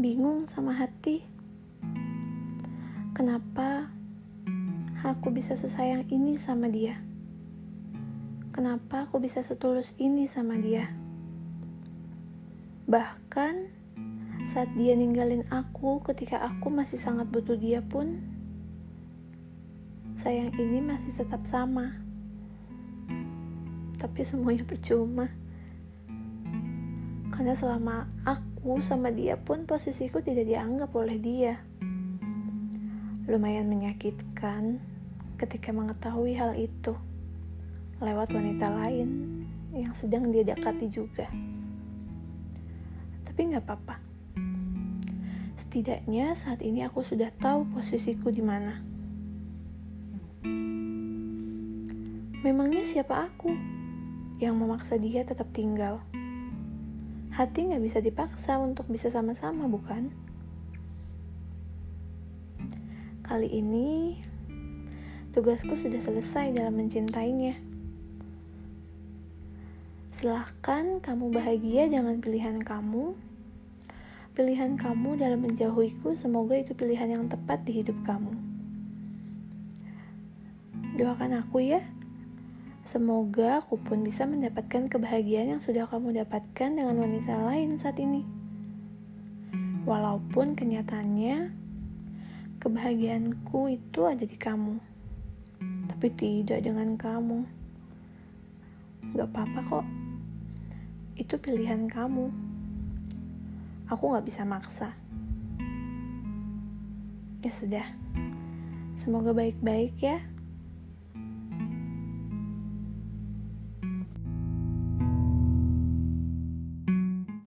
bingung sama hati. Kenapa aku bisa sesayang ini sama dia? Kenapa aku bisa setulus ini sama dia? Bahkan saat dia ninggalin aku ketika aku masih sangat butuh dia pun, sayang ini masih tetap sama. Tapi semuanya percuma. Karena selama aku sama dia pun posisiku tidak dianggap oleh dia. Lumayan menyakitkan ketika mengetahui hal itu lewat wanita lain yang sedang dia dekati juga. Tapi nggak apa-apa. Setidaknya saat ini aku sudah tahu posisiku di mana. Memangnya siapa aku yang memaksa dia tetap tinggal? Hati nggak bisa dipaksa untuk bisa sama-sama, bukan? Kali ini, tugasku sudah selesai dalam mencintainya. Silahkan kamu bahagia dengan pilihan kamu. Pilihan kamu dalam menjauhiku, semoga itu pilihan yang tepat di hidup kamu. Doakan aku ya. Semoga aku pun bisa mendapatkan kebahagiaan yang sudah kamu dapatkan dengan wanita lain saat ini. Walaupun kenyataannya, kebahagiaanku itu ada di kamu, tapi tidak dengan kamu. Gak apa-apa kok, itu pilihan kamu. Aku gak bisa maksa. Ya sudah, semoga baik-baik ya.